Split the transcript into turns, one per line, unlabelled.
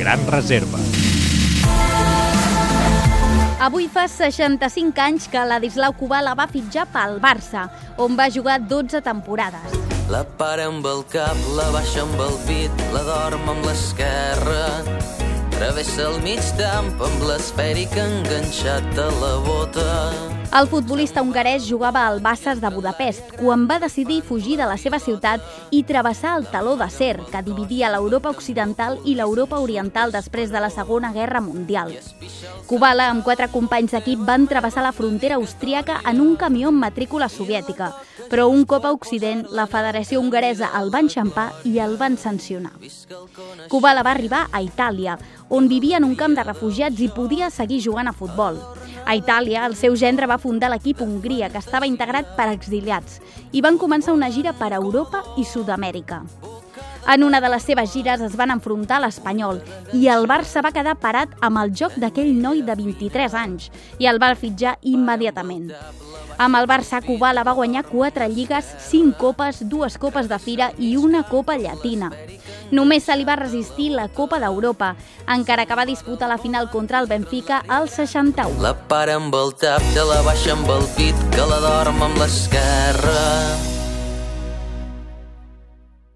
gran reserva.
Avui fa 65 anys que Ladislau Kubala va fitjar pel Barça, on va jugar 12 temporades.
La para amb el cap, la baixa amb el pit, la dorm amb l'esquerra. Travessa el mig camp amb l'esfèric enganxat a la bota.
El futbolista hongarès jugava al Bassas de Budapest quan va decidir fugir de la seva ciutat i travessar el taló d'acer que dividia l'Europa occidental i l'Europa oriental després de la Segona Guerra Mundial. Kubala, amb quatre companys d'equip, van travessar la frontera austríaca en un camió amb matrícula soviètica, però un cop a Occident, la Federació Hongaresa el va enxampar i el van sancionar. Kubala va arribar a Itàlia, on vivia en un camp de refugiats i podia seguir jugant a futbol. A Itàlia, el seu gendre va fundar l'equip Hongria, que estava integrat per exiliats, i van començar una gira per Europa i Sud-amèrica. En una de les seves gires es van enfrontar a l'Espanyol i el Barça va quedar parat amb el joc d'aquell noi de 23 anys i el va fitjar immediatament. Amb el Barça, Kubala va guanyar quatre lligues, cinc copes, dues copes de fira i una copa llatina. Només se li va resistir la Copa d'Europa, encara que va disputar la final contra el Benfica al 61.
La para amb el tap, te la baixa amb el pit, que la dorm amb l'esquerra.